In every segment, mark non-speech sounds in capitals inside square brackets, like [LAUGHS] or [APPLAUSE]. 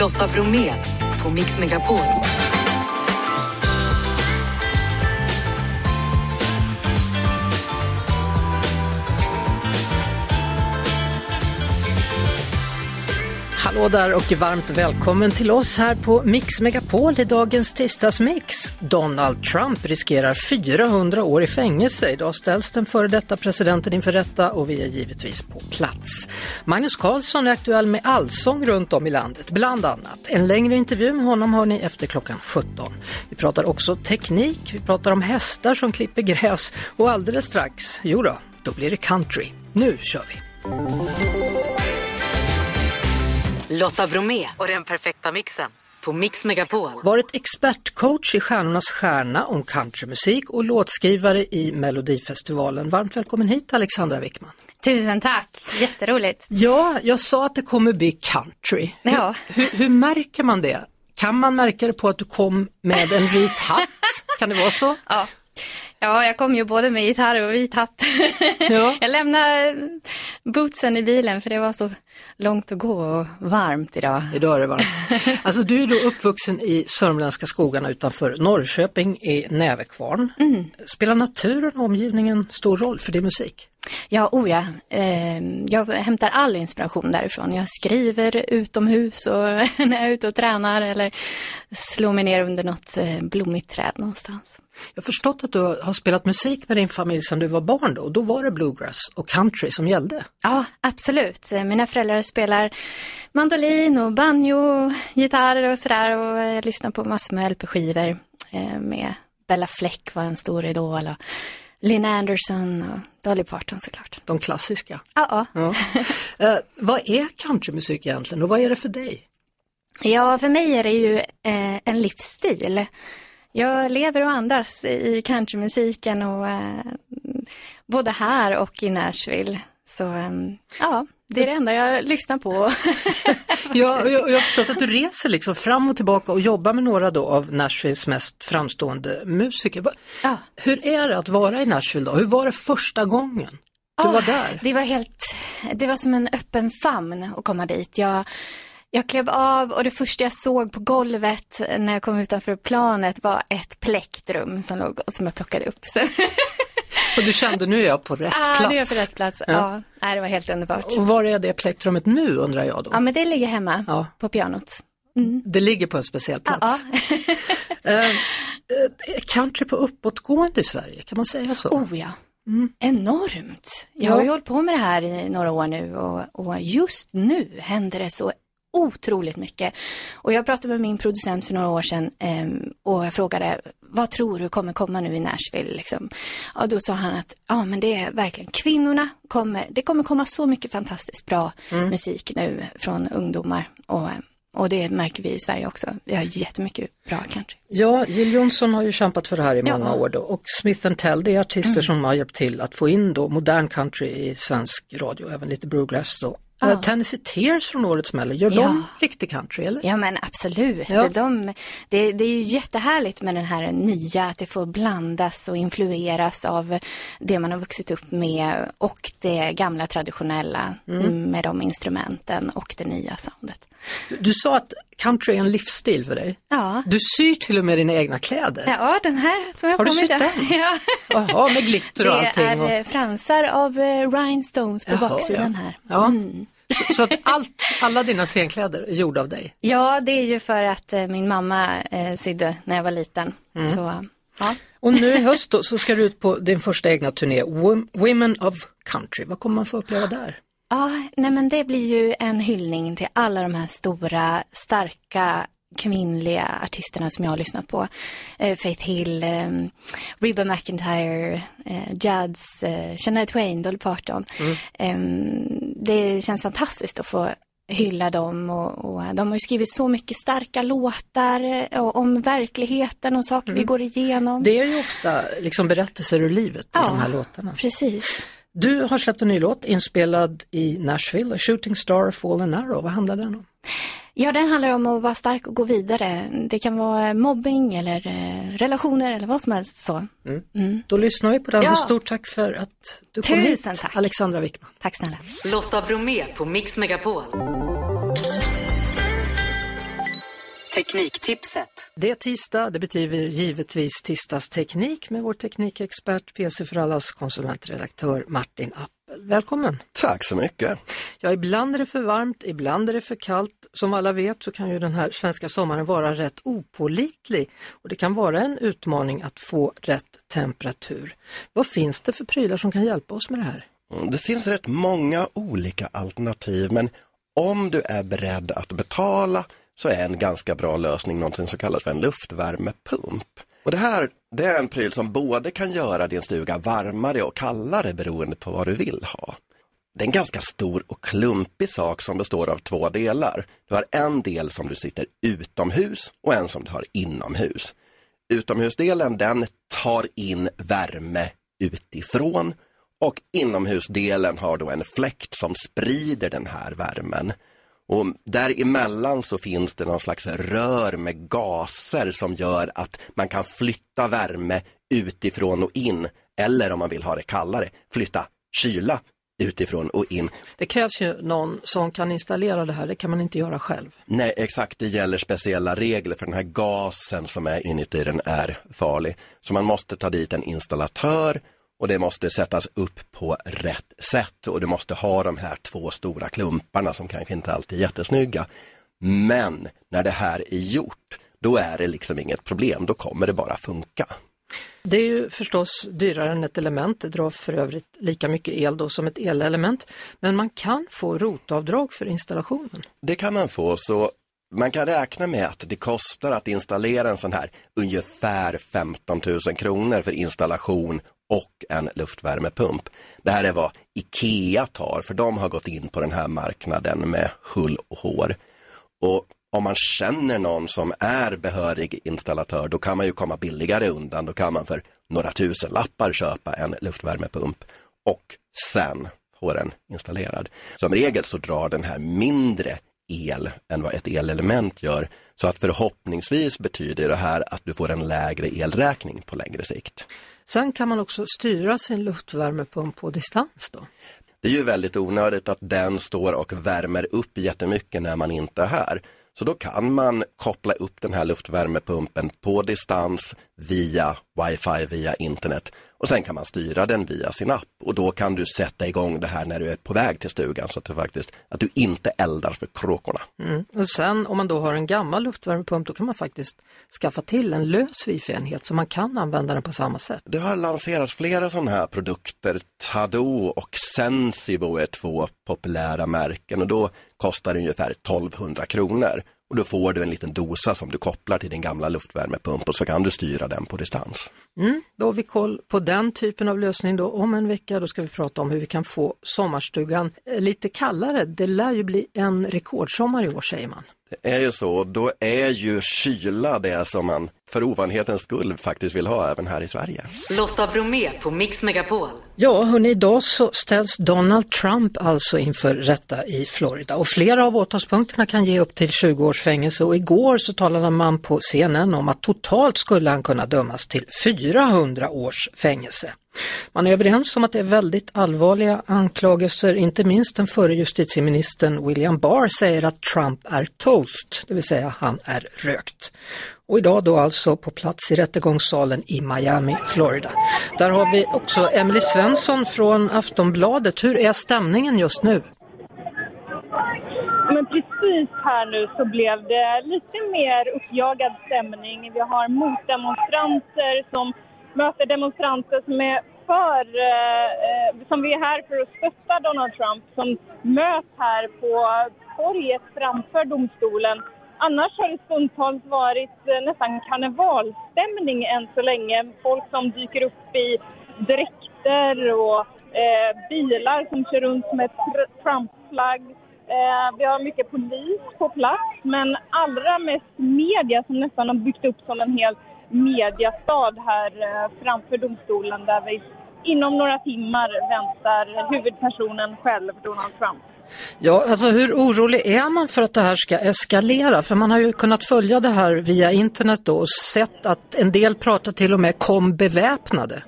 Lotta Bromé på Mix Megapol. Hallå där och varmt välkommen till oss här på Mix Megapol i dagens tisdagsmix. Donald Trump riskerar 400 år i fängelse. Idag ställs den före detta presidenten inför rätta och vi är givetvis på plats. Magnus Carlsson är aktuell med allsång runt om i landet, bland annat. En längre intervju med honom har ni efter klockan 17. Vi pratar också teknik, vi pratar om hästar som klipper gräs och alldeles strax, jo då, då blir det country. Nu kör vi! Lotta Bromé och den perfekta mixen på Mix Megapol. Varit expertcoach i Stjärnornas stjärna om countrymusik och låtskrivare i Melodifestivalen. Varmt välkommen hit Alexandra Wickman. Tusen tack, jätteroligt. Ja, jag sa att det kommer bli country. Ja. Hur, hur, hur märker man det? Kan man märka det på att du kom med en vit hatt? [LAUGHS] Kan det vara så? Ja. Ja, jag kom ju både med gitarr och vit hatt. Ja. [LAUGHS] Jag lämnade bootsen i bilen för det var så långt att gå och varmt idag. Idag är det varmt. [LAUGHS] Alltså du är då uppvuxen i sörmländska skogarna utanför Norrköping i Nävekvarn. Mm. Spelar naturen och omgivningen stor roll för din musik? Ja, oh ja. Eh, jag hämtar all inspiration därifrån. Jag skriver utomhus och [LAUGHS] när jag är ute och tränar eller slår mig ner under något eh, blommigt träd någonstans. Jag har förstått att du har spelat musik med din familj sedan du var barn då, och då var det bluegrass och country som gällde. Ja, absolut. Mina föräldrar spelar mandolin och banjo, gitarr och sådär och jag lyssnar på massor med LP-skivor eh, med Bella Fleck var en stor idol och Lynn Anderson och Dolly Parton såklart. De klassiska. Ja, Ja. [LAUGHS] Eh, vad är countrymusik egentligen och vad är det för dig? ja, för mig är det ju eh, en livsstil. Jag lever och andas i countrymusiken och eh, både här och i Nashville. Så eh, ja, det är det enda jag lyssnar på. [LAUGHS] [LAUGHS] Ja, och jag, och jag har förstått att du reser liksom fram och tillbaka och jobbar med några då av Nashvilles mest framstående musiker. Ja. Hur är det att vara i Nashville då? Hur var det första gången du Åh, var där? Det var helt, det var som en öppen famn att komma dit. Jag, jag klev av och det första jag såg på golvet när jag kom utanför planet var ett plektrum som, låg, som jag plockade upp. Så, [LAUGHS] Och du kände nu är jag på rätt ah, plats. nu är jag på rätt plats. Ja. Ja. nej, det var helt underbart. Och var är det plektrumet nu undrar jag då? Ja, men det ligger hemma Ja. på pianot. Det ligger på en speciell plats. Ja, [LAUGHS] Eh, eh, country på uppåtgående i Sverige, kan man säga så? oh ja. Enormt. Jag har ju hållit på med det här i några år nu och, och just nu händer det så otroligt mycket. Och jag pratade med min producent för några år sedan ehm, och jag frågade vad tror du kommer komma nu i Nashville? Liksom. Ja, då sa han att ja, men det är verkligen kvinnorna kommer, det kommer komma så mycket fantastiskt bra musik nu från ungdomar och, och det märker vi i Sverige också. Vi har jättemycket bra country. Ja, Jill Johnson har ju kämpat för det här i Ja. många år då och Smith Tell det är artister som har hjälpt till att få in då modern country i svensk radio, även lite bluegrass då. Ja. Eh, Tennessee Tears från årets Mello, gör Ja. de riktig country eller? Ja men absolut. Ja. De, det, det är ju jättehärligt med den här nya, att det får blandas och influeras av det man har vuxit upp med och det gamla traditionella Mm. med de instrumenten och det nya soundet. Du, du sa att country är en livsstil för dig. Ja. Du syr till och med dina egna kläder. Ja, den här som jag Har du på mig sytt idag. den? [LAUGHS] Ja. Jaha, med glitter och Det allting. är Och... eh, fransar av eh, rhinestones på Jaha, baksidan ja. här. Ja. Mm. Så, så att allt, alla dina scenkläder är gjorda av dig? Ja, det är ju för att eh, min mamma eh, sydde när jag var liten. Mm. Så, ja. Och nu i höst då, så ska du ut på din första egna turné, Wom- Women of Country. Vad kommer man få uppleva där? Ja, nej men det blir ju en hyllning till alla de här stora, starka kvinnliga artisterna som jag har lyssnat på. Eh, Faith Hill, eh, Reba McIntyre, eh, Judds, eh, Shania Twain, Dolly Parton. Eh, det känns fantastiskt att få hylla dem och, och de har ju skrivit så mycket starka låtar eh, om verkligheten och saker vi går igenom. Det är ju ofta liksom berättelser ur livet i Ja. de här låtarna. Precis. Du har släppt en ny låt inspelad i Nashville, Shooting Star Fallen Arrow. Vad handlar den om? Ja, den handlar om att vara stark och gå vidare. Det kan vara mobbing eller eh, relationer eller vad som helst så. Då lyssnar vi på den Ja. och stort tack för att du kom Tusen hit, tack. Alexandra Wickman. Tack snälla. Lotta Bromé på Mix Megapol. Tekniktipset. Det är tisdag, det betyder givetvis tisdagsteknik med vår teknikexpert, PC för allas konsumentredaktör Martin Appel. Välkommen! Tack så mycket! Ja, ibland är det för varmt, ibland är det för kallt. Som alla vet så kan ju den här svenska sommaren vara rätt opålitlig och det kan vara en utmaning att få rätt temperatur. Vad finns det för prylar som kan hjälpa oss med det här? Mm, det finns rätt många olika alternativ men om du är beredd att betala så är en ganska bra lösning någonting som kallas för en luftvärmepump. Och det här det är en pryl som både kan göra din stuga varmare och kallare beroende på vad du vill ha. Det är en ganska stor och klumpig sak som består av två delar. Du har en del som du sitter utomhus och en som du har inomhus. Utomhusdelen den tar in värme utifrån och inomhusdelen har då en fläkt som sprider den här värmen. Och däremellan så finns det någon slags rör med gaser som gör att man kan flytta värme utifrån och in. Eller om man vill ha det kallare, flytta kyla utifrån och in. Det krävs ju någon som kan installera det här, det kan man inte göra själv. Nej, exakt, det gäller speciella regler för den här gasen som är inuti den är farlig. Så man måste ta dit en installatör och det måste sättas upp på rätt sätt och du måste ha de här två stora klumparna som kanske inte alltid är jättesnygga. Men när det här är gjort, då är det liksom inget problem, då kommer det bara funka. Det är ju förstås dyrare än ett element, det drar för övrigt lika mycket el då som ett elelement. Men man kan få rotavdrag för installationen. Det kan man få, så man kan räkna med att det kostar att installera en sån här ungefär 15 000 kronor för installation och en luftvärmepump. Det här är vad Ikea tar, för de har gått in på den här marknaden med hull och hår. Och om man känner någon som är behörig installatör, då kan man ju komma billigare undan. Då kan man för några tusen lappar köpa en luftvärmepump och sen få den installerad. Som regel så drar den här mindre el än vad ett elelement gör. Så att förhoppningsvis betyder det här att du får en lägre elräkning på längre sikt. Sen kan man också styra sin luftvärmepump på distans då? Det är ju väldigt onödigt att den står och värmer upp jättemycket när man inte är här. Så då kan man koppla upp den här luftvärmepumpen på distans via wifi, via internet och sen kan man styra den via sin app och då kan du sätta igång det här när du är på väg till stugan så att du faktiskt att du inte eldar för kråkorna. Mm. Och sen om man då har en gammal luftvärmepump då kan man faktiskt skaffa till en lös wifi-enhet så man kan använda den på samma sätt. Det har lanserats flera sådana här produkter. Tado och Sensibo är två populära märken och då kostar det ungefär 1200 kronor. Och då får du en liten dosa som du kopplar till din gamla luftvärmepump och så kan du styra den på distans. Mm, då har vi koll på den typen av lösning då. Om en vecka då ska vi prata om hur vi kan få sommarstugan eh, lite kallare. Det lär ju bli en rekordsommar i år säger man. Det är ju så, då är ju kyla det som man för ovanlighetens skull faktiskt vill ha även här i Sverige. Lotta Bromé på Mix Megapol. Ja, hörni, idag så ställs Donald Trump alltså inför rätta i Florida och flera av åtalspunkterna kan ge upp till 20 års fängelse och igår så talade man på scenen om att totalt skulle han kunna dömas till 400 års fängelse. Man är överens om att det är väldigt allvarliga anklagelser, inte minst den förre justitieministern William Barr säger att Trump är toast, det vill säga han är rökt. Och idag då alltså på plats i rättegångssalen i Miami, Florida. Där har vi också Emily Svensson från Aftonbladet. Hur är stämningen just nu? Men precis här nu så blev det lite mer uppjagad stämning. Vi har motdemonstranter som möter demonstranter som är för, eh, som vi är här för att stötta Donald Trump som möts här på torget framför domstolen. Annars har det stundtals varit eh, nästan karnevalstämning än så länge. Folk som dyker upp i dräkter och eh, bilar som kör runt med Trump-flagg. Eh, vi har mycket polis på plats, men allra mest media som nästan har byggt upp som en hel mediastad här eh, framför domstolen där vi inom några timmar väntar huvudpersonen själv, Donald Trump. Ja, alltså hur orolig är man för att det här ska eskalera? För man har ju kunnat följa det här via internet då och sett att en del pratar till och med kom beväpnade.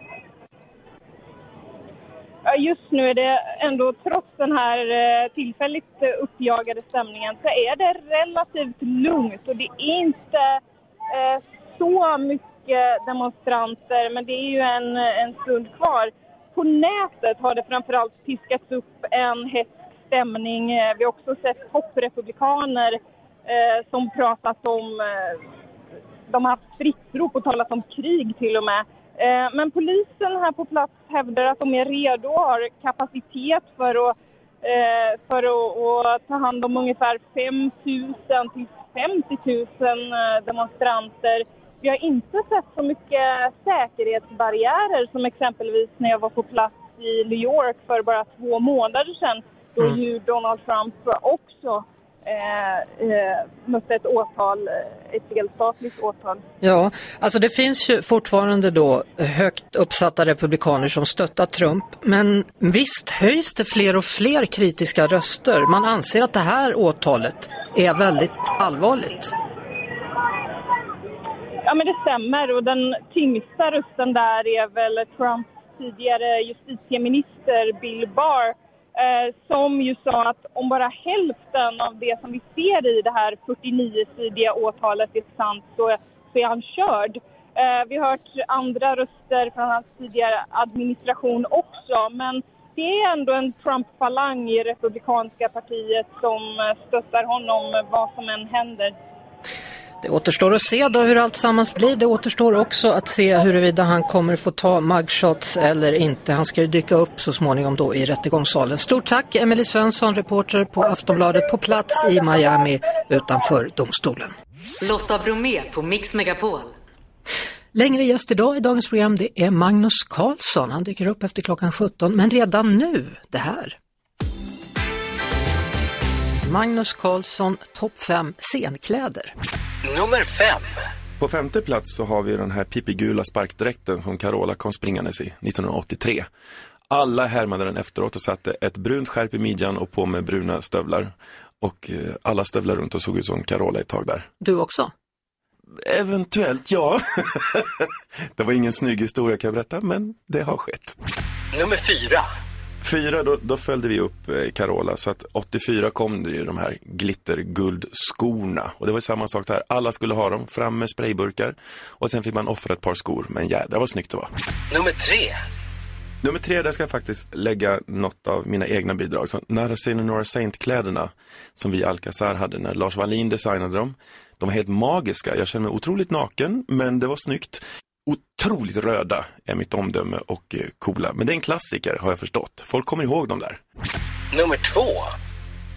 just nu är det ändå, trots den här eh, tillfälligt uppjagade stämningen, så är det relativt lugnt och det är inte eh, så mycket demonstranter, men det är ju en, en stund kvar. På nätet har det framförallt piskats upp en hets stämning. Eh, vi har också sett topprepublikaner eh, som pratat om... Eh, de har haft stridsrop och talat om krig till och med. Eh, men polisen här på plats hävdar att de är redo och har kapacitet för att, eh, för att, att ta hand om ungefär 5 000 till 50 000 eh, demonstranter. Vi har inte sett så mycket säkerhetsbarriärer som exempelvis när jag var på plats i New York för bara två månader sedan då mm. ju Donald Trump också eh, eh, mötte ett åtal, eh, ett delstatligt åtal. Ja, alltså det finns ju fortfarande då högt uppsatta republikaner som stöttar Trump, men visst höjs det fler och fler kritiska röster. Man anser att det här åtalet är väldigt allvarligt. Ja, men det stämmer och den tyngsta rösten där är väl Trumps tidigare justitieminister Bill Barr eh, som ju sa att om bara hälften av det som vi ser i det här 49-sidiga åtalet är sant så, så är han körd. Eh, vi har hört andra röster från hans tidigare administration också men det är ändå en Trump-falang i Republikanska partiet som eh, stöttar honom vad som än händer. Det återstår att se då hur allt sammans blir. Det återstår också att se huruvida han kommer få ta mugshots eller inte. Han ska ju dyka upp så småningom då i rättegångssalen. Stort tack Emily Svensson, reporter på Aftonbladet på plats i Miami utanför domstolen. Lotta Bromé på Mix Megapol. Längre gäst idag i dagens program det är Magnus Karlsson. Han dyker upp efter klockan 17 men redan nu det här. Magnus Karlsson, topp 5 scenkläder. Nummer 5. På femte plats så har vi den här pipigula sparkdräkten som Carola kom springandes i 1983. Alla härmade den efteråt och satte ett brunt skärp i midjan och på med bruna stövlar. Och eh, alla stövlar runt och såg ut som Carola ett tag där. Du också? Eventuellt ja. [LAUGHS] det var ingen snygg historia kan jag berätta, men det har skett. Nummer fyra. Fyra, då, då följde vi upp eh, Carola, så att 84 kom det ju de här glitterguldskorna. Och det var samma sak där, alla skulle ha dem, fram med sprayburkar. Och sen fick man offra ett par skor, men jädrar vad snyggt det var. Nummer tre. Nummer tre, där ska jag faktiskt lägga något av mina egna bidrag. Så Nara Nora Saint-kläderna som vi i Alcazar hade när Lars Wallin designade dem. De var helt magiska. Jag kände mig otroligt naken, men det var snyggt otroligt röda är mitt omdöme och eh, coola. Men det är en klassiker har jag förstått. Folk kommer ihåg dem där. Nummer två.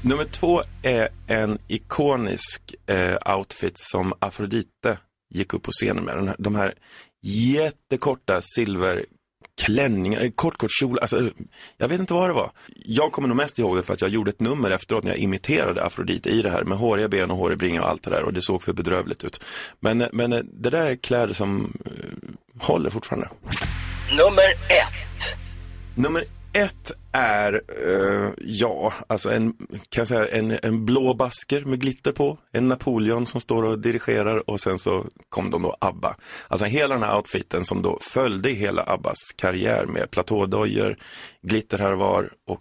Nummer två är en ikonisk eh, outfit som Afrodite gick upp på scenen med. De här jättekorta silver klänningar, kort kort kjol, alltså, jag vet inte vad det var. Jag kommer nog mest ihåg det för att jag gjorde ett nummer efteråt när jag imiterade Afrodite i det här med håriga ben och hårig bringa och allt det där och det såg för bedrövligt ut. Men, men det där är kläder som uh, håller fortfarande. Nummer ett. Nummer ett är, uh, ja, alltså en, kan säga, en, en blå basker med glitter på, en Napoleon som står och dirigerar och sen så kom de då ABBA. Alltså hela den här outfiten som då följde hela ABBAs karriär med platådojor, glitter här och var och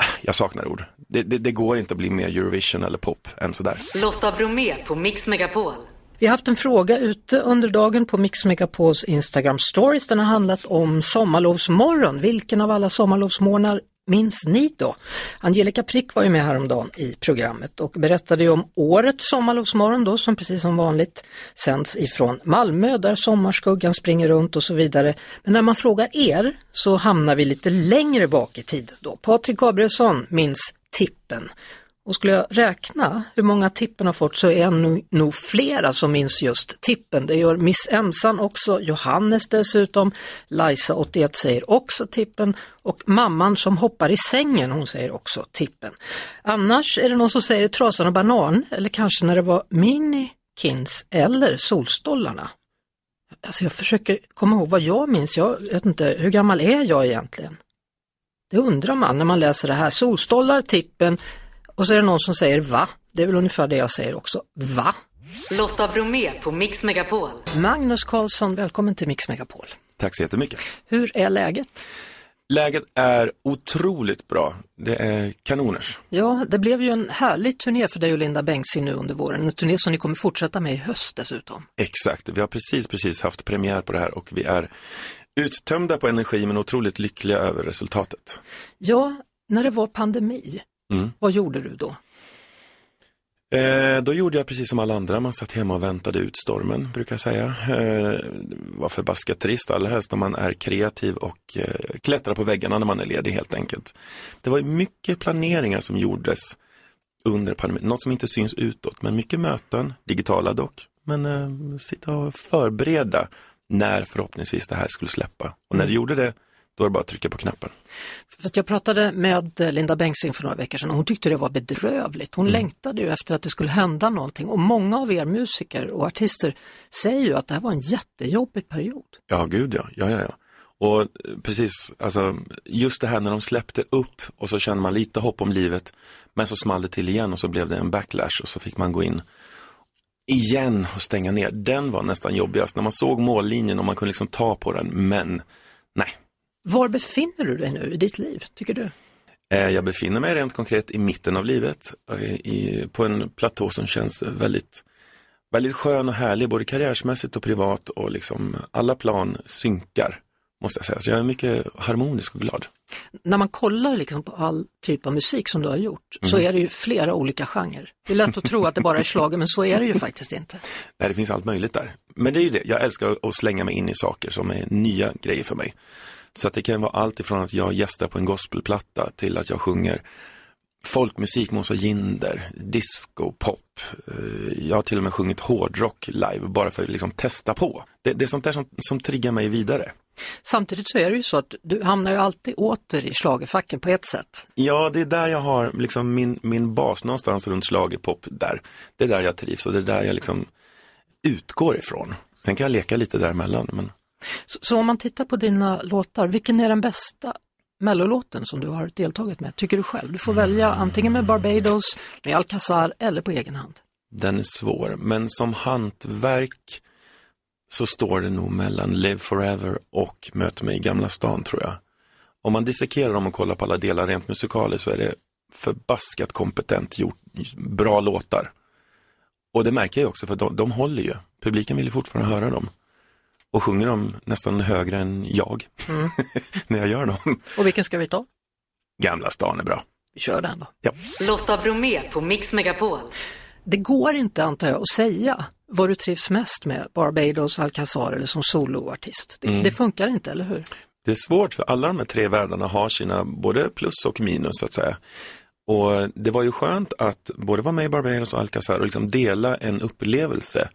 ah, jag saknar ord. Det, det, det går inte att bli mer Eurovision eller pop än sådär. Lotta Bromé på Mix Megapol. Vi har haft en fråga ute under dagen på Mix Megapols Instagram stories. Den har handlat om sommarlovsmorgon. Vilken av alla sommarlovsmorgnar minns ni då? Angelica Prick var ju med häromdagen i programmet och berättade ju om årets sommarlovsmorgon då som precis som vanligt sänds ifrån Malmö där sommarskuggan springer runt och så vidare. Men när man frågar er så hamnar vi lite längre bak i tiden då. Patrik Gabrielsson minns Tippen och skulle jag räkna hur många Tippen har fått så är det nog, nog flera som minns just Tippen. Det gör Miss Emsan också, Johannes dessutom, Lajsa 81 säger också Tippen och mamman som hoppar i sängen hon säger också Tippen. Annars är det någon som säger Trasan och banan eller kanske när det var Mini Kins eller Solstollarna. Alltså jag försöker komma ihåg vad jag minns, jag vet inte, hur gammal är jag egentligen? Det undrar man när man läser det här. Solstollar, Tippen, och så är det någon som säger va? Det är väl ungefär det jag säger också. Va? Lotta Bromé på Mix Megapol. Magnus Karlsson, välkommen till Mix Megapol. Tack så jättemycket. Hur är läget? Läget är otroligt bra. Det är kanoners. Ja, det blev ju en härlig turné för dig och Linda Bengtzing nu under våren. En turné som ni kommer fortsätta med i höst dessutom. Exakt, vi har precis, precis haft premiär på det här och vi är uttömda på energi men otroligt lyckliga över resultatet. Ja, när det var pandemi, Mm. vad gjorde du då? Eh, då gjorde jag precis som alla andra, man satt hemma och väntade ut stormen, brukar jag säga. Eh, var förbaskat trist, allra helst när man är kreativ och eh, klättrar på väggarna när man är ledig helt enkelt. Det var mycket planeringar som gjordes under pandemin, något som inte syns utåt, men mycket möten, digitala dock, men eh, sitta och förbereda när förhoppningsvis det här skulle släppa. Och när det gjorde det, då var det bara att trycka på knappen. Jag pratade med Linda Bengtzing för några veckor sedan och hon tyckte det var bedrövligt. Hon längtade ju efter att det skulle hända någonting och många av er musiker och artister säger ju att det här var en jättejobbig period. Ja, gud ja. ja, ja, ja. Och eh, precis, alltså just det här när de släppte upp och så kände man lite hopp om livet. Men så small det till igen och så blev det en backlash och så fick man gå in igen och stänga ner. Den var nästan jobbigast när man såg mållinjen och man kunde liksom ta på den. Men nej, Var befinner du dig nu i ditt liv, tycker du? Eh, Jag befinner mig rent konkret i mitten av livet, eh, i, på en platå som känns väldigt, väldigt skön och härlig, både karriärsmässigt och privat och liksom alla plan synkar, måste jag säga. Så jag är mycket harmonisk och glad. När man kollar liksom på all typ av musik som du har gjort så är det ju flera olika genrer. Det är lätt att tro att det bara är schlager men så är det ju faktiskt inte. Nej, det finns allt möjligt där. Men det är ju det, jag älskar att slänga mig in i saker som är nya grejer för mig. Så att det kan vara allt ifrån att jag gästar på en gospelplatta till att jag sjunger folkmusik, Måns Jinder, disco, pop. Eh, Jag har till och med sjungit hårdrock live bara för att liksom testa på. Det, det är sånt där som, som triggar mig vidare. Samtidigt så är det ju så att du hamnar ju alltid åter i schlagerfacken på ett sätt. Ja, det är där jag har liksom min, min bas någonstans runt schlagerpop där. Det är där jag trivs och det är där jag liksom utgår ifrån. Sen kan jag leka lite däremellan, men så, så om man tittar på dina låtar, vilken är den bästa mellolåten som du har deltagit med, tycker du själv? Du får välja antingen med Barbados, med Alcazar eller på egen hand. Den är svår, men som hantverk så står det nog mellan Live Forever och Möt mig i Gamla stan tror jag. Om man dissekerar dem och kollar på alla delar rent musikaliskt så är det förbaskat kompetent gjort, bra låtar. Och det märker jag också för de, de håller ju. Publiken vill ju fortfarande höra dem. Och sjunger dem nästan högre än jag [LAUGHS] när jag gör dem. Och vilken ska vi ta? Gamla stan är bra. Vi kör den då. Ja. Lotta Bromé på Mix Megapol. Det går inte antar jag att säga vad du trivs mest med, Barbados, Alcazar eller som soloartist. Det, det funkar inte, eller hur? Det är svårt för alla de här tre världarna har sina både plus och minus så att säga. Och det var ju skönt att både vara med i Barbados och Alcazar och liksom dela en upplevelse.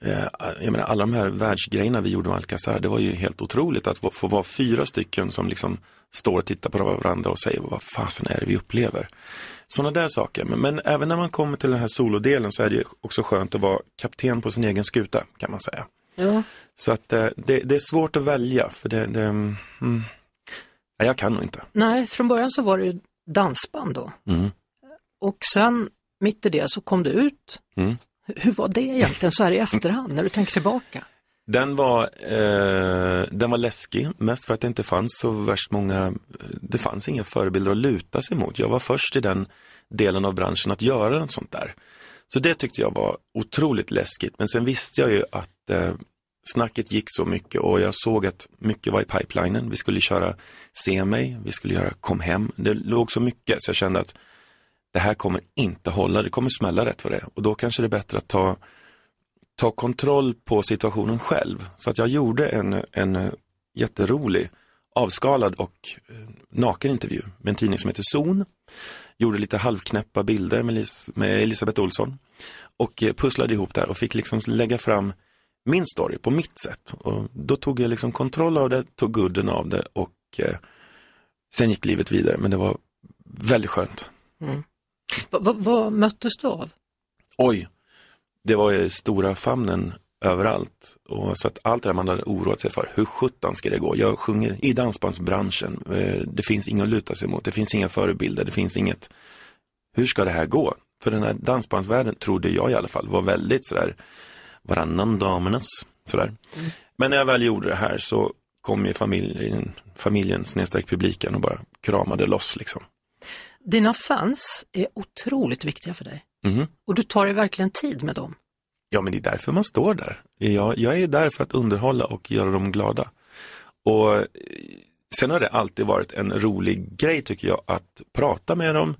Eh, Jag menar alla de här världsgrejerna vi gjorde med Alcazar, det var ju helt otroligt att få- vara fyra stycken som liksom står och tittar på varandra och säger vad fasen är det vi upplever. Sådana där saker. Men, men även när man kommer till den här solodelen så är det också skönt att vara kapten på sin egen skuta kan man säga. Ja. Så att eh, det, det är svårt att välja för det, det mm, jag kan nog inte. Nej, från början så var det ju dansband då. Mm. Och sen mitt i det så kom du ut. Mm. Hur- var det egentligen så här i efterhand när du tänker tillbaka? Den var, eh, den var läskig, mest för att det inte fanns så värst många, det fanns inga förebilder att luta sig mot. Jag var först i den delen av branschen att göra något sånt där. Så det tyckte jag var otroligt läskigt, men sen visste jag ju att eh, snacket gick så mycket och jag såg att mycket var i pipelinen. Vi skulle köra Se mig, vi skulle göra Kom hem. Det låg så mycket så jag kände att det här kommer inte hålla, det kommer smälla rätt för det. Och då kanske det är bättre att ta ta kontroll på situationen själv. Så att jag gjorde en, en jätterolig, avskalad och eh, naken intervju med en tidning som heter Zon. Gjorde lite halvknäppa bilder med, Lis, med Elisabeth Olsson och eh, pusslade ihop det och fick liksom lägga fram min story på mitt sätt. Och då tog jag liksom kontroll av det, tog gudden av det och eh, sen gick livet vidare. Men det var väldigt skönt. Mm va, vad möttes du av? Oj, det var ju stora famnen överallt. Och så att allt det där man hade oroat sig för, hur sjutton ska det gå? Jag sjunger i dansbandsbranschen, eh, det finns inget att luta sig mot, det finns inga förebilder, det finns inget, hur ska det här gå? För den här dansbandsvärlden trodde jag i alla fall var väldigt sådär varannan damernas, sådär. Men när jag väl gjorde det här så kom ju familjen, familjen snedstreck publiken och bara kramade loss liksom. Dina fans är otroligt viktiga för dig Mhm. och du tar dig verkligen tid med dem. Ja, men det är därför man står där. Jag, jag är där för att underhålla och göra dem glada. Och eh, sen har det alltid varit en rolig grej tycker jag att prata med dem,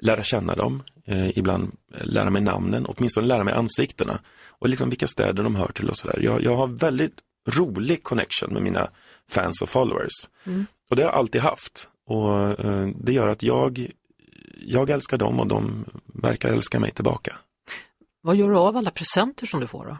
lära känna dem, eh, ibland lära mig namnen, åtminstone lära mig ansiktena och liksom vilka städer de hör till och sådär. Jag, jag har väldigt rolig connection med mina fans och followers. Och det har jag alltid haft. Och eh, det gör att jag, jag älskar dem och de verkar älska mig tillbaka. Vad gör du av alla presenter som du får då?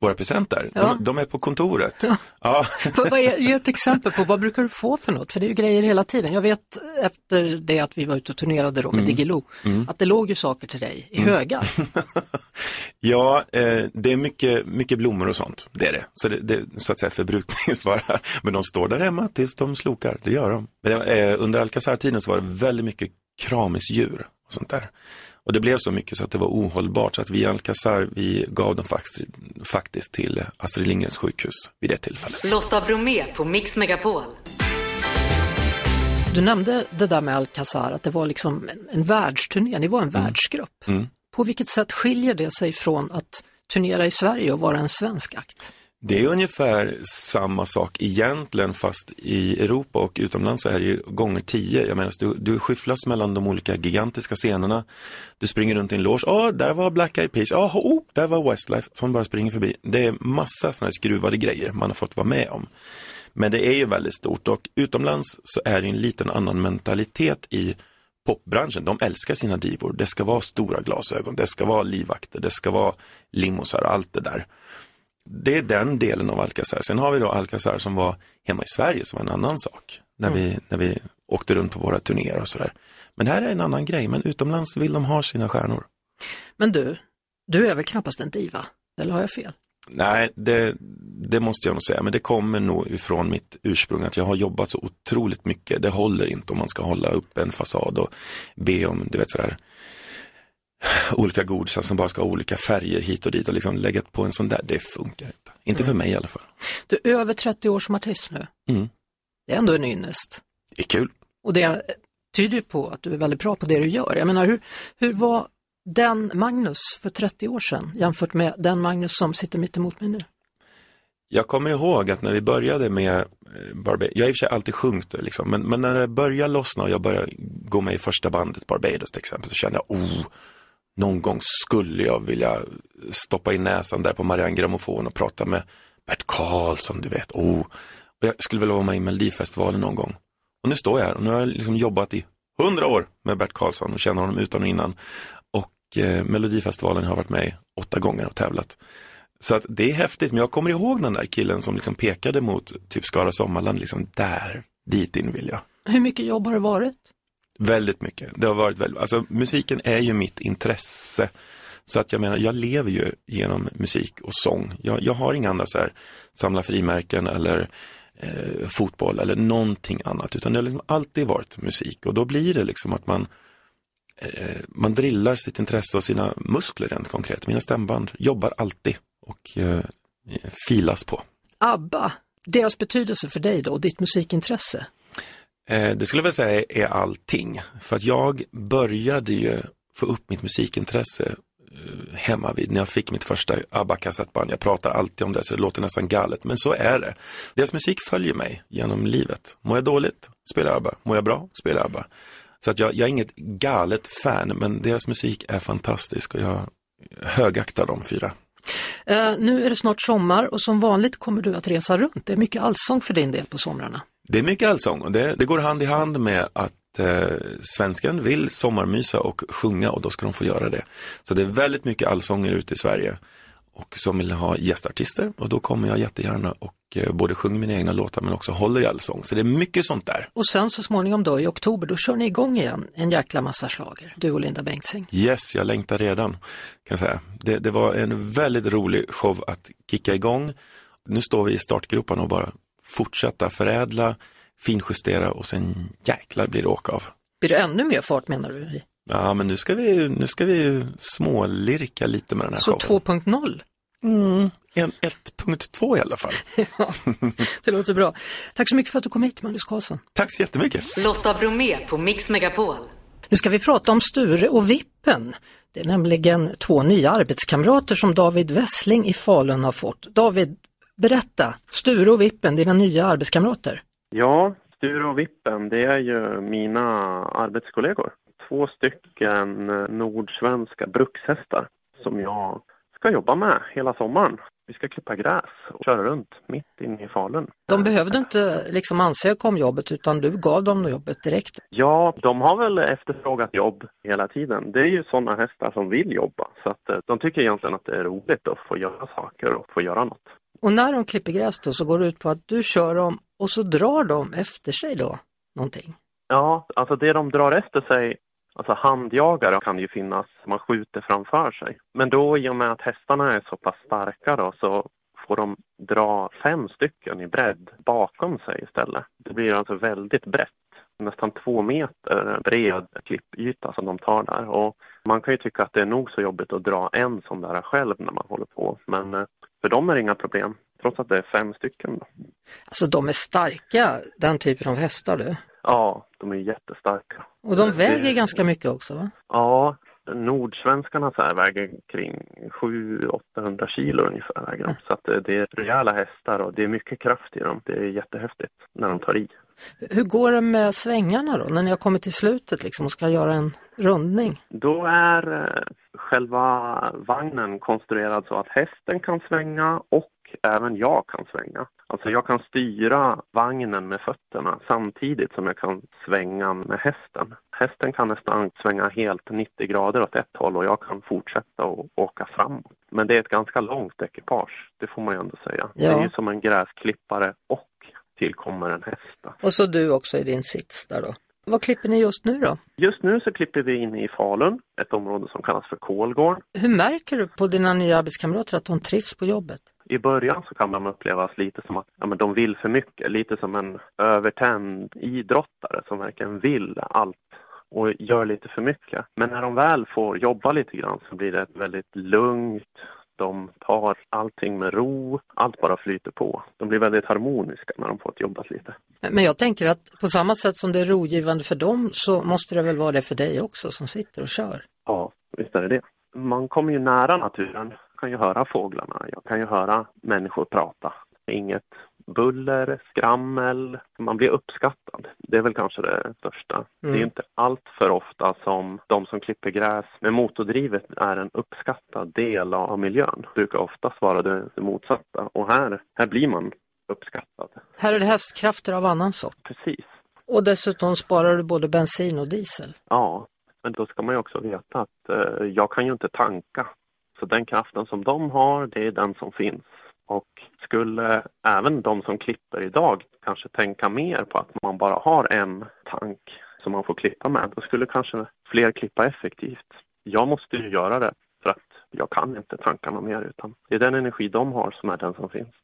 Våra presenter, Ja. de, de är på kontoret. Ja. [LAUGHS] Vad vad är, ge ett exempel på vad brukar du få för något? För det är ju grejer hela tiden. Jag vet efter det att vi var ute och turnerade då med Diggiloo, att det låg ju saker till dig i högar. [LAUGHS] Ja, eh, det är mycket, mycket blommor och sånt. Det är det. Så det, det så att säga förbrukningsvara. [LAUGHS] Men de står där hemma tills de slokar. Det gör de. Men eh, under Alcazar-tiden så var det väldigt mycket kramisdjur och sånt där. Och det blev så mycket så att det var ohållbart. Så att vi i Alcazar, vi gav dem faktiskt, faktiskt till Astrid Lindgrens sjukhus vid det tillfället. Lotta Bromé på Mix Megapol. Du nämnde det där med Alcazar, att det var liksom en, en världsturné, ni var en världsgrupp. På vilket sätt skiljer det sig från att turnera i Sverige och vara en svensk akt? Det är ungefär samma sak egentligen fast i Europa och utomlands så är det ju gånger tio. Jag menar, du, du skyfflas mellan de olika gigantiska scenerna. Du springer runt i en loge. Ja, där var Black Eyed Peas. Ja, oh, där var Westlife som bara springer förbi. Det är massa sådana här skruvade grejer man har fått vara med om. Men det är ju väldigt stort och utomlands så är det en liten annan mentalitet i popbranschen. De älskar sina divor. Det ska vara stora glasögon, det ska vara livvakter, det ska vara limosar och allt det där det är den delen av Alcazar. Sen har vi då Alcazar som var hemma i Sverige som var en annan sak. När, vi, när vi åkte runt på våra turnéer och sådär. Men här är en annan grej, men utomlands vill de ha sina stjärnor. Men du, du är väl knappast en diva? Eller har jag fel? Nej, det, det måste jag nog säga, men det kommer nog ifrån mitt ursprung att jag har jobbat så otroligt mycket. Det håller inte om man ska hålla upp en fasad och be om, du vet sådär, olika godisar som bara ska ha olika färger hit och dit och liksom lägga på en sån där, det funkar inte. Inte för mig i alla fall. Du är över 30 år som artist nu. Mm. Det är ändå en ynnest. Det är kul. Och det tyder ju på att du är väldigt bra på det du gör. Jag menar, hur, hur var den Magnus för 30 år sedan jämfört med den Magnus som sitter mitt emot mig nu? Jag kommer ihåg att när vi började med eh, Barbados, jag har i och för sig alltid sjungit liksom, men, men när det började lossna och jag började gå med i första bandet Barbados till exempel så kände jag, oh, någon gång skulle jag vilja stoppa in näsan där på Marianne Grammofon och prata med Bert Karlsson, du vet, oh. Och jag skulle vilja vara med i Melodifestivalen någon gång. Och nu står jag här och nu har jag liksom jobbat i hundra år med Bert Karlsson och känner honom utan och innan. Och eh, Melodifestivalen har jag varit med i åtta gånger och tävlat. Så att det är häftigt, men jag kommer ihåg den där killen som liksom pekade mot typ Skara Sommarland, liksom där, dit in vill jag. Hur mycket jobb har det varit? Väldigt mycket. Det har varit väldigt, alltså musiken är ju mitt intresse. Så att jag menar, jag lever ju genom musik och sång. Jag, jag har inga andra så här, samla frimärken eller eh, fotboll eller någonting annat. Utan det har liksom alltid varit musik och då blir det liksom att man eh, man drillar sitt intresse och sina muskler rent konkret. Mina stämband jobbar alltid och eh, filas på. ABBA, deras betydelse för dig då och ditt musikintresse? Eh, det skulle jag väl säga är allting. För att jag började ju få upp mitt musikintresse eh, hemma vid när jag fick mitt första ABBA-kassettband. Jag pratar alltid om det så det låter nästan galet, men så är det. Deras musik följer mig genom livet. Mår jag dåligt, spelar ABBA. Mår jag bra, spelar ABBA. Så att jag, jag är inget galet fan, men deras musik är fantastisk och jag högaktar de fyra. Uh, nu är det snart sommar och som vanligt kommer du att resa runt. Det är mycket allsång för din del på somrarna. Det är mycket allsång och det, det går hand i hand med att eh, svensken vill sommarmysa och sjunga och då ska de få göra det. Så det är väldigt mycket allsånger ute i Sverige och som vill ha gästartister och då kommer jag jättegärna och eh, både sjunger mina egna låtar men också håller i allsång. Så det är mycket sånt där. Och sen så småningom då i oktober, då kör ni igång igen en jäkla massa slager. du och Linda Bengtzing. Yes, jag längtar redan. Kan säga. Det, det var en väldigt rolig show att kicka igång. Nu står vi i startgroparna och bara fortsätta förädla, finjustera och sen jäklar blir det åka av. Blir det ännu mer fart menar du? Ja, men nu ska vi, nu ska vi smålirka lite med den här Så showen. 2.0? Mm, en 1.2 i alla fall. [LAUGHS] ja, det låter bra. Tack så mycket för att du kom hit, Magnus Karlsson. Tack så jättemycket. Lotta Bromé på Mix Megapol. Nu ska vi prata om Sture och Vippen. Det är nämligen två nya arbetskamrater som David Wessling i Falun har fått. David, berätta, Sture och Vippen, dina nya arbetskamrater. Ja, Sture och Vippen, det är ju mina arbetskollegor. Två stycken nordsvenska brukshästar som jag ska jobba med hela sommaren. Vi ska klippa gräs och köra runt mitt inne i Falun. De behövde inte liksom ansöka om jobbet utan du gav dem jobbet direkt? Ja, de har väl efterfrågat jobb hela tiden. Det är ju sådana hästar som vill jobba så att eh, de tycker egentligen att det är roligt att få göra saker och få göra något. Och när de klipper gräs då så går det ut på att du kör dem och så drar de efter sig då någonting? Ja, alltså det de drar efter sig Alltså handjagare kan ju finnas, man skjuter framför sig. Men då i och med att hästarna är så pass starka då så får de dra fem stycken i bredd bakom sig istället. Det blir alltså väldigt brett. Nästan två meter bred klippyta som de tar där. Och man kan ju tycka att det är nog så jobbigt att dra en sån där själv när man håller på. Men eh, för dem är det inga problem, trots att det är fem stycken. Då. Alltså de är starka, den typen av hästar du? Ja, de är jättestarka. Och de väger det... ganska mycket också va? Ja, nordsvenskarna så här väger kring 700-800 kilo ungefär. Så att det är rejäla hästar och det är mycket kraft i dem. Det är jättehäftigt när de tar i. Hur går det med svängarna då, när ni har kommit till slutet liksom och ska göra en rundning? Då är eh, själva vagnen konstruerad så att hästen kan svänga och även jag kan svänga. Alltså jag kan styra vagnen med fötterna samtidigt som jag kan svänga med hästen. Hästen kan nästan svänga helt 90 grader åt ett håll och jag kan fortsätta och åka framåt. Men det är ett ganska långt ekipage, det får man ju ändå säga. Ja. Det är ju som en gräsklippare och tillkommer en häst. Och så du också i din sits där då? Vad klipper ni just nu då? Just nu så klipper vi inne i Falun, ett område som kallas för Kolgården. Hur märker du på dina nya arbetskamrater att de trivs på jobbet? I början så kan de upplevas lite som att ja, men de vill för mycket, lite som en övertänd idrottare som verkligen vill allt och gör lite för mycket. Men när de väl får jobba lite grann så blir det ett väldigt lugnt, de tar allting med ro, allt bara flyter på. De blir väldigt harmoniska när de fått jobbat lite. Men jag tänker att på samma sätt som det är rogivande för dem så måste det väl vara det för dig också som sitter och kör? Ja, visst är det det. Man kommer ju nära naturen. Jag kan ju höra fåglarna, jag kan ju höra människor prata. Inget buller, skrammel, man blir uppskattad. Det är väl kanske det största. Mm. Det är mm. inte allt för ofta som de som klipper gräs med motordrivet är en uppskattad del av miljön. Det brukar oftast vara det, det motsatta och här, här blir man uppskattad. Här är det hästkrafter av annan sort. Precis. Och dessutom sparar du både bensin och diesel. Ja, men då ska man ju också veta att eh, jag kan ju inte tanka. Så den kraften som de har, det är den som finns. Skulle även de som klipper idag kanske tänka mer på att man bara har en tank som man får klippa med, då skulle kanske fler klippa effektivt. Jag måste ju göra det för att jag kan inte tanka något mer utan det är den energi de har som är den som finns.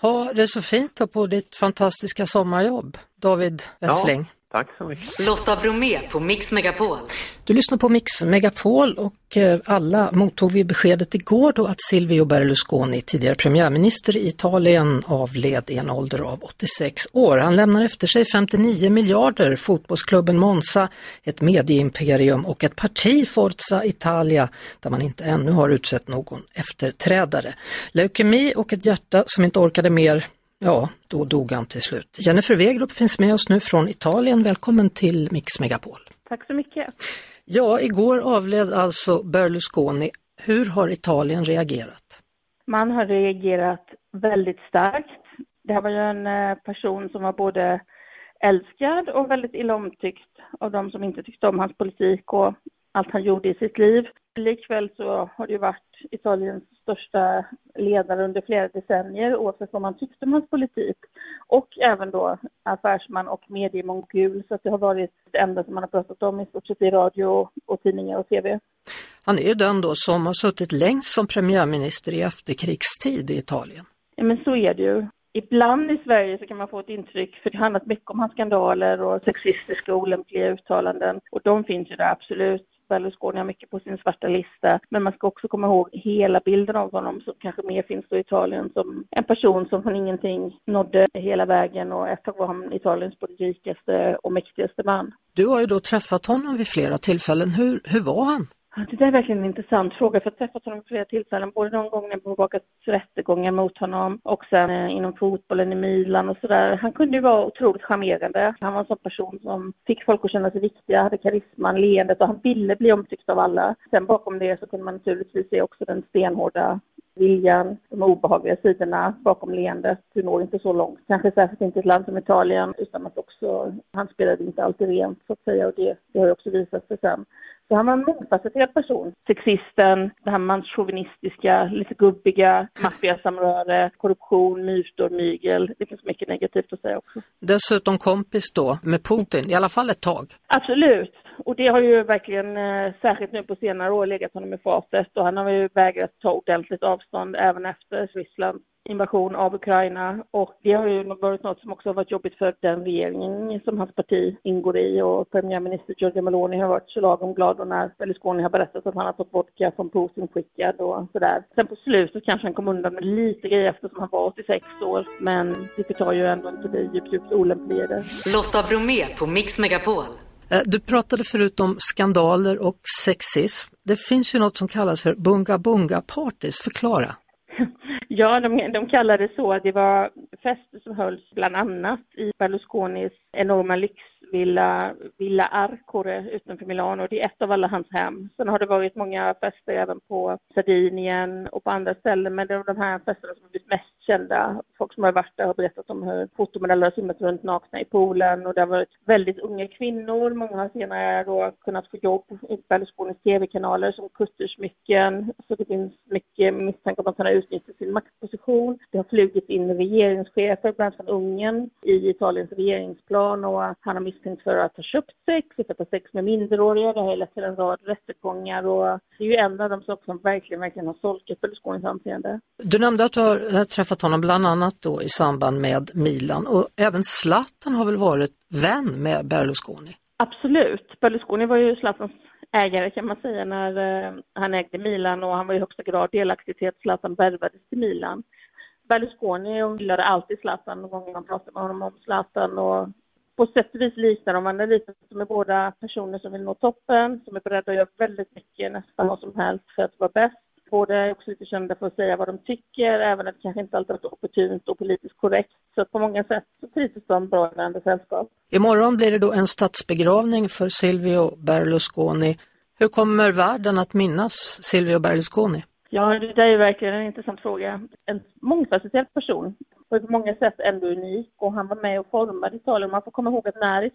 Ha det så fint på ditt fantastiska sommarjobb, David Wessling. Ja. Tack så mycket. Lotta Bromé på Mix Megapol. Du lyssnar på Mix Megapol och eh, alla mottog vi beskedet igår då att Silvio Berlusconi, tidigare premiärminister i Italien, avled i en ålder av 86 år. Han lämnar efter sig 59 miljarder, fotbollsklubben Monza, ett medieimperium och ett parti, Forza Italia, där man inte ännu har utsett någon efterträdare. Leukemi och ett hjärta som inte orkade mer Ja, då dog han till slut. Jennifer Wegerup finns med oss nu från Italien. Välkommen till Mix Megapol. Tack så mycket. Ja, igår avled alltså Berlusconi. Hur har Italien reagerat? Man har reagerat väldigt starkt. Det här var ju en eh, person som var både älskad och väldigt illa omtyckt av de som inte tyckte om hans politik och allt han gjorde i sitt liv. Likväl så har det ju varit Italiens största ledare under flera decennier oavsett vad man tyckte om hans politik. Och även då affärsman och mediemongul så att det har varit det enda som man har pratat om i stort sett i radio och tidningar och tv. Han är ju den då som har suttit längst som premiärminister i efterkrigstid i Italien. Ja men så är det ju. Ibland i Sverige så kan man få ett intryck, för det handlat mycket om hans skandaler och sexistiska och olämpliga uttalanden och de finns ju där absolut. Berlusconi har mycket på sin svarta lista. Men man ska också komma ihåg hela bilden av honom som kanske mer finns då i Italien som en person som från ingenting nådde hela vägen och ett tag var han Italiens både rikaste och mäktigaste man. Du har ju då träffat honom vid flera tillfällen. Hur, hur var han? Det där är verkligen en intressant fråga, för jag har träffat honom vid flera tillfällen, både de gånger jag bevakat rättegångar mot honom och sen eh, inom fotbollen i Milan och sådär. Han kunde ju vara otroligt charmerande. Han var en sån person som fick folk att känna sig viktiga, hade karisman, leendet och han ville bli omtyckt av alla. Sen bakom det så kunde man naturligtvis se också den stenhårda viljan, de obehagliga sidorna bakom leendet. Du når inte så långt, kanske särskilt inte i ett land som Italien, utan att också, han spelade inte alltid rent så att säga och det, det har ju också visat sig sen. Så han var en mångfacetterad person. Sexisten, det här manschauvinistiska, lite gubbiga, maffiasamröre, korruption, mutor, mygel. Det finns mycket negativt att säga också. Dessutom kompis då med Putin, i alla fall ett tag. Absolut. Och det har ju verkligen, eh, särskilt nu på senare år, legat honom i fatet och han har ju vägrat ta ordentligt avstånd även efter Rysslands invasion av Ukraina och det har ju varit något som också har varit jobbigt för den regeringen som hans parti ingår i och premiärminister Giorgia Meloni har varit så lagom glad och när Berlusconi har berättat att han har fått vodka från Putin skickad och sådär. Sen på slutet kanske han kom undan med lite grejer eftersom han var 86 år men det förtar ju ändå inte det djupt, djupt olämpliga i det. Lotta Bromé på Mix Megapol. Eh, du pratade förut om skandaler och sexism. Det finns ju något som kallas för bunga bunga parties. Förklara. [LAUGHS] Ja, de, de kallade det så. Det var fester som hölls bland annat i Berlusconis enorma lyxvilla Villa Arcore utanför Milano. Det är ett av alla hans hem. Sen har det varit många fester även på Sardinien och på andra ställen. Men det är de här festerna som har blivit mest kända. Folk som har varit där har berättat om hur fotomodeller har simmat runt nakna i poolen och det har varit väldigt unga kvinnor. Många har senare då kunnat få jobb i Berlusconis tv-kanaler som kuttersmycken. Så det finns mycket misstankar om att han har utnyttjat sin maktposition. Det har flugit in regeringschefer, bland annat från Ungern, i Italiens regeringsplan och han har misstänkt för att ha köpt sex, för att ha sex med minderåriga. Det har lett till en rad rättegångar och det är ju en av de saker som verkligen, verkligen har solkat Berlusconis anseende. Du nämnde att du har träffat honom bland annat då i samband med Milan och även Zlatan har väl varit vän med Berlusconi? Absolut. Berlusconi var ju Zlatans ägare kan man säga när eh, han ägde Milan och han var i högsta grad delaktig till att Zlatan värvades till Milan. Berlusconi gillade alltid Zlatan någon gång man pratade med honom om Zlatan och på sätt och vis liknar de varandra lite. som är båda personer som vill nå toppen, som är beredda att göra väldigt mycket, nästan vad som helst för att vara bäst. Båda är också lite kända för att säga vad de tycker, även om det kanske inte alltid varit opportunt och politiskt korrekt. Så på många sätt så trivs de bra i varandra sällskap. Imorgon blir det då en statsbegravning för Silvio Berlusconi. Hur kommer världen att minnas Silvio Berlusconi? Ja, det är verkligen en intressant fråga. En mångfacetterad person på många sätt ändå unik och han var med och formade Italien. Man får komma ihåg att när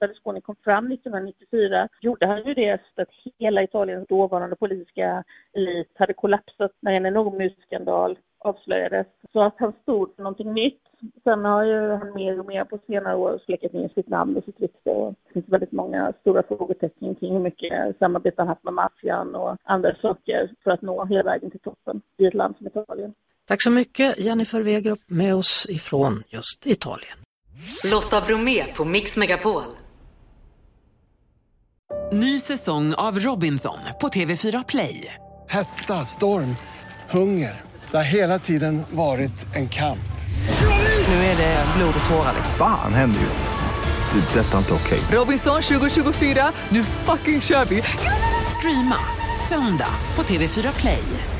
Berlusconi kom fram 1994 gjorde han ju det efter att hela Italiens dåvarande politiska elit hade kollapsat när en enorm musikskandal avslöjades. Så att han stod för någonting nytt. Sen har ju han mer och mer på senare år släckat ner sitt namn och sitt rykte. Det finns väldigt många stora frågetecken kring hur mycket samarbete han haft med maffian och andra saker för att nå hela vägen till toppen i ett land som Italien. Tack så mycket Jennifer Wegerup med oss ifrån just Italien. Lotta Bromé på Mix Megapol. Ny säsong av Robinson på TV4 Play. Hetta, storm, hunger. Det har hela tiden varit en kamp. Nu är det blod och tårar. Fan händer just det. det detta är inte okej. Okay. Robinson 2024, nu fucking kör vi. Streama söndag på TV4 Play.